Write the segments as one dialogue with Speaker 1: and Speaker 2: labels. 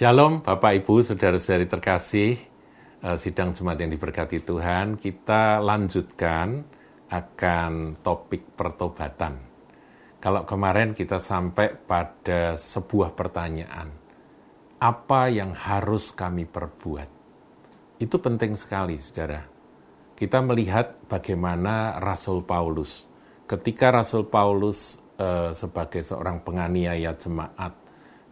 Speaker 1: Shalom Bapak Ibu, Saudara-saudari terkasih, eh, sidang Jumat yang diberkati Tuhan, kita lanjutkan akan topik pertobatan. Kalau kemarin kita sampai pada sebuah pertanyaan, apa yang harus kami perbuat? Itu penting sekali, saudara. Kita melihat bagaimana Rasul Paulus, ketika Rasul Paulus eh, sebagai seorang penganiaya jemaat,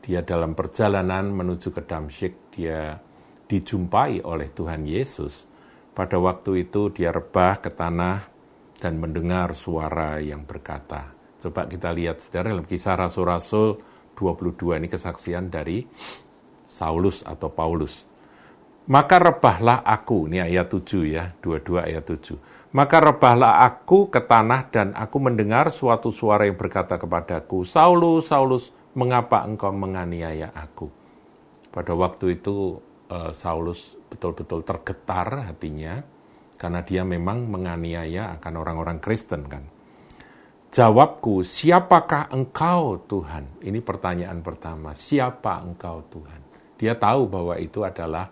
Speaker 1: dia dalam perjalanan menuju ke Damsyik, dia dijumpai oleh Tuhan Yesus. Pada waktu itu dia rebah ke tanah dan mendengar suara yang berkata. Coba kita lihat saudara dalam kisah Rasul-Rasul 22 ini kesaksian dari Saulus atau Paulus. Maka rebahlah aku, ini ayat 7 ya, 22 ayat 7. Maka rebahlah aku ke tanah dan aku mendengar suatu suara yang berkata kepadaku, Saulus, Saulus, mengapa engkau menganiaya aku? Pada waktu itu uh, Saulus betul-betul tergetar hatinya karena dia memang menganiaya akan orang-orang Kristen kan. Jawabku, siapakah engkau Tuhan? Ini pertanyaan pertama, siapa engkau Tuhan? Dia tahu bahwa itu adalah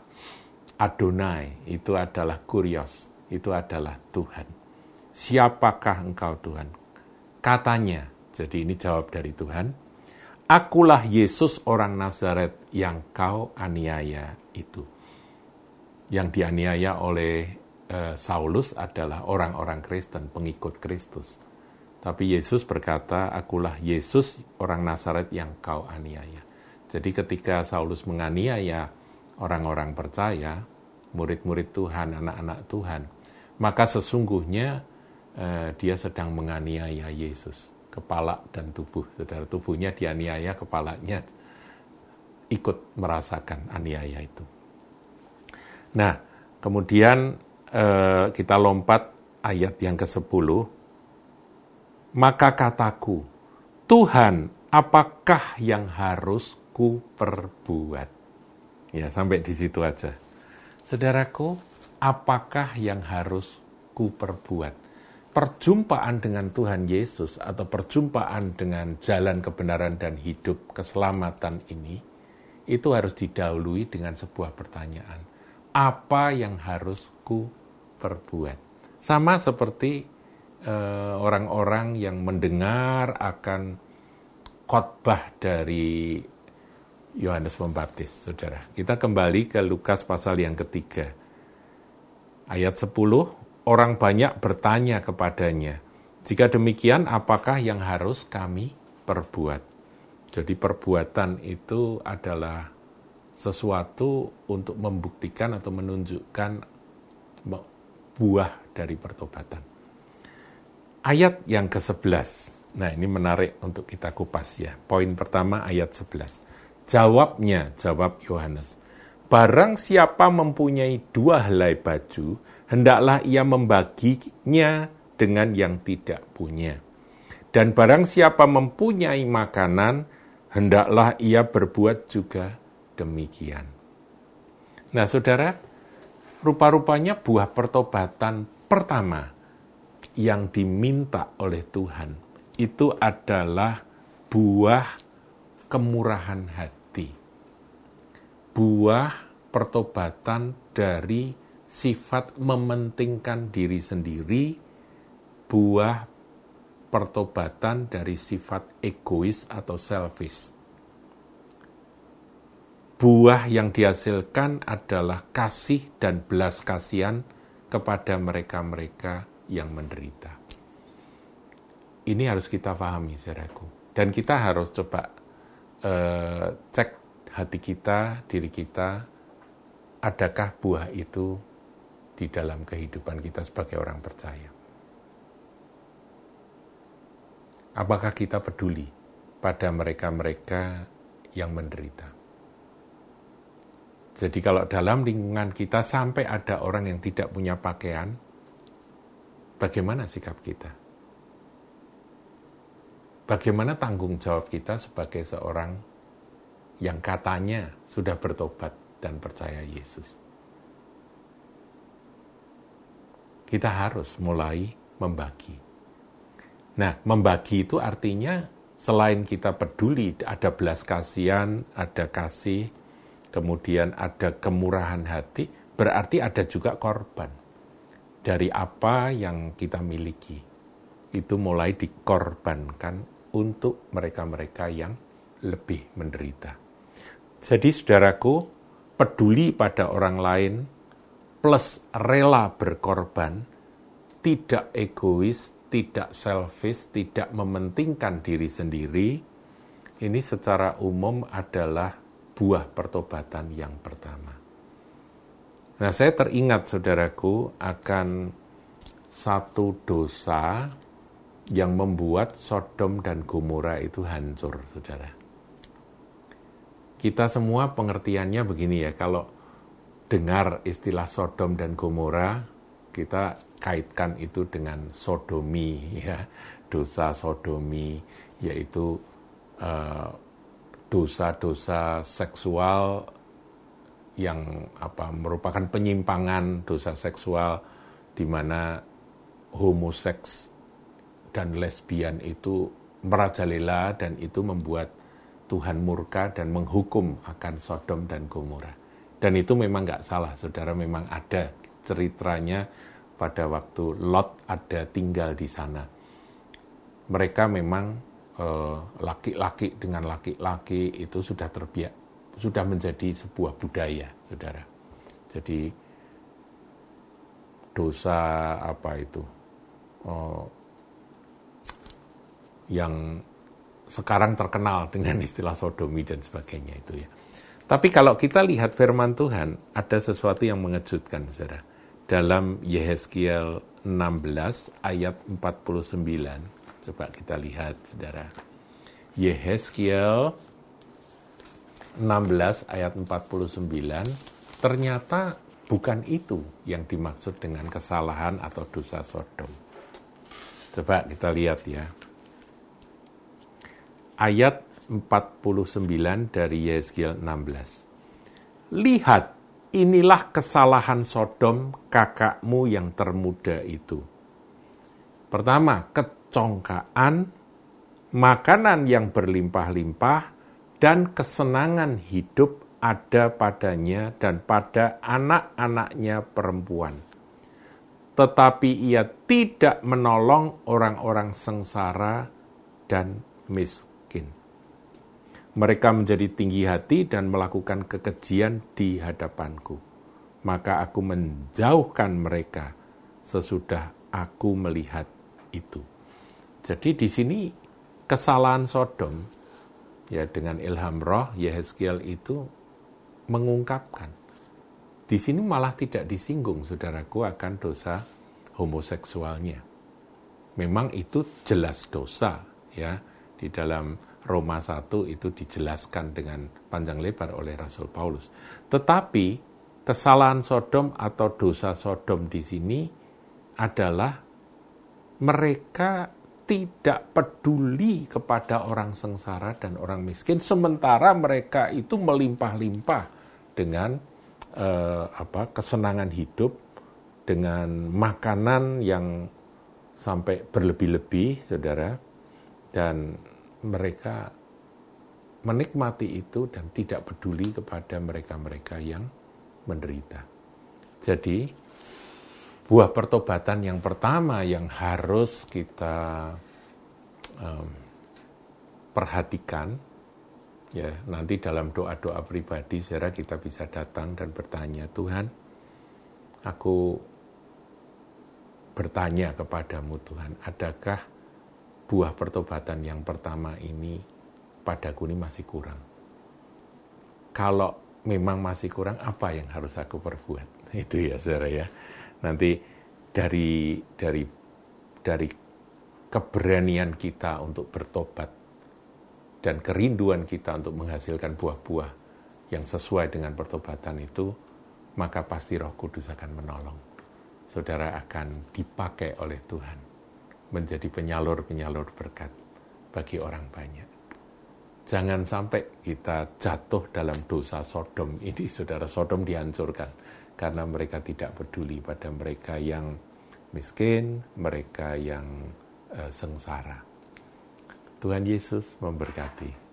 Speaker 1: Adonai, itu adalah Kurios, itu adalah Tuhan. Siapakah engkau Tuhan? Katanya, jadi ini jawab dari Tuhan, Akulah Yesus orang Nazaret yang kau aniaya itu. Yang dianiaya oleh uh, Saulus adalah orang-orang Kristen, pengikut Kristus. Tapi Yesus berkata, akulah Yesus orang Nazaret yang kau aniaya. Jadi ketika Saulus menganiaya orang-orang percaya, murid-murid Tuhan, anak-anak Tuhan, maka sesungguhnya uh, dia sedang menganiaya Yesus kepala dan tubuh. Saudara tubuhnya dianiaya, kepalanya ikut merasakan aniaya itu. Nah, kemudian eh, kita lompat ayat yang ke-10. Maka kataku, Tuhan, apakah yang harus ku perbuat? Ya, sampai di situ aja. Saudaraku, apakah yang harus ku perbuat? Perjumpaan dengan Tuhan Yesus atau perjumpaan dengan jalan kebenaran dan hidup keselamatan ini itu harus didahului dengan sebuah pertanyaan. Apa yang harus ku perbuat? Sama seperti eh, orang-orang yang mendengar akan khotbah dari Yohanes Pembaptis, Saudara. Kita kembali ke Lukas pasal yang ketiga. Ayat 10, orang banyak bertanya kepadanya, jika demikian apakah yang harus kami perbuat? Jadi perbuatan itu adalah sesuatu untuk membuktikan atau menunjukkan buah dari pertobatan. Ayat yang ke-11. Nah, ini menarik untuk kita kupas ya. Poin pertama ayat 11. Jawabnya, jawab Yohanes. Barang siapa mempunyai dua helai baju, hendaklah ia membaginya dengan yang tidak punya. Dan barang siapa mempunyai makanan, hendaklah ia berbuat juga demikian. Nah, saudara, rupa-rupanya buah pertobatan pertama yang diminta oleh Tuhan itu adalah buah kemurahan hati, buah pertobatan dari sifat mementingkan diri sendiri, buah pertobatan dari sifat egois atau selfish. Buah yang dihasilkan adalah kasih dan belas kasihan kepada mereka-mereka yang menderita. Ini harus kita pahami, saudaraku. Dan kita harus coba uh, cek hati kita, diri kita, adakah buah itu di dalam kehidupan kita sebagai orang percaya. Apakah kita peduli pada mereka-mereka yang menderita? Jadi kalau dalam lingkungan kita sampai ada orang yang tidak punya pakaian, bagaimana sikap kita? Bagaimana tanggung jawab kita sebagai seorang yang katanya sudah bertobat dan percaya Yesus? Kita harus mulai membagi. Nah, membagi itu artinya selain kita peduli, ada belas kasihan, ada kasih, kemudian ada kemurahan hati, berarti ada juga korban dari apa yang kita miliki. Itu mulai dikorbankan untuk mereka-mereka yang lebih menderita. Jadi saudaraku, peduli pada orang lain plus rela berkorban, tidak egois, tidak selfish, tidak mementingkan diri sendiri, ini secara umum adalah buah pertobatan yang pertama. Nah, saya teringat saudaraku akan satu dosa yang membuat Sodom dan Gomora itu hancur, saudara. Kita semua pengertiannya begini ya, kalau dengar istilah Sodom dan Gomora, kita kaitkan itu dengan sodomi, ya, dosa sodomi, yaitu eh, dosa-dosa seksual yang apa merupakan penyimpangan dosa seksual di mana homoseks dan lesbian itu merajalela dan itu membuat Tuhan murka dan menghukum akan Sodom dan Gomora. Dan itu memang nggak salah, saudara memang ada ceritanya pada waktu Lot ada tinggal di sana. Mereka memang eh, laki-laki dengan laki-laki itu sudah terbiak, sudah menjadi sebuah budaya, saudara. Jadi dosa apa itu? Oh, yang sekarang terkenal dengan istilah sodomi dan sebagainya itu ya. Tapi kalau kita lihat firman Tuhan, ada sesuatu yang mengejutkan, saudara. Dalam Yehezkiel 16 ayat 49, coba kita lihat, saudara. Yehezkiel 16 ayat 49, ternyata bukan itu yang dimaksud dengan kesalahan atau dosa Sodom. Coba kita lihat ya ayat 49 dari Yeskiel 16. Lihat, inilah kesalahan Sodom kakakmu yang termuda itu. Pertama, kecongkaan, makanan yang berlimpah-limpah, dan kesenangan hidup ada padanya dan pada anak-anaknya perempuan. Tetapi ia tidak menolong orang-orang sengsara dan miskin mereka menjadi tinggi hati dan melakukan kekejian di hadapanku. Maka aku menjauhkan mereka sesudah aku melihat itu. Jadi di sini kesalahan Sodom ya dengan ilham roh Yehezkiel itu mengungkapkan. Di sini malah tidak disinggung saudaraku akan dosa homoseksualnya. Memang itu jelas dosa ya di dalam Roma 1 itu dijelaskan dengan panjang lebar oleh Rasul Paulus. Tetapi kesalahan Sodom atau dosa Sodom di sini adalah mereka tidak peduli kepada orang sengsara dan orang miskin, sementara mereka itu melimpah-limpah dengan eh, apa kesenangan hidup, dengan makanan yang sampai berlebih-lebih, saudara, dan mereka menikmati itu dan tidak peduli kepada mereka-mereka yang menderita. Jadi, buah pertobatan yang pertama yang harus kita um, perhatikan, ya nanti dalam doa-doa pribadi, saudara kita bisa datang dan bertanya, Tuhan, aku bertanya kepadamu Tuhan, adakah buah pertobatan yang pertama ini padaku ini masih kurang. Kalau memang masih kurang, apa yang harus aku perbuat? Itu ya, saudara ya. Nanti dari dari dari keberanian kita untuk bertobat dan kerinduan kita untuk menghasilkan buah-buah yang sesuai dengan pertobatan itu, maka pasti Roh Kudus akan menolong. Saudara akan dipakai oleh Tuhan menjadi penyalur-penyalur berkat bagi orang banyak. Jangan sampai kita jatuh dalam dosa Sodom ini, saudara Sodom dihancurkan karena mereka tidak peduli pada mereka yang miskin, mereka yang uh, sengsara. Tuhan Yesus memberkati.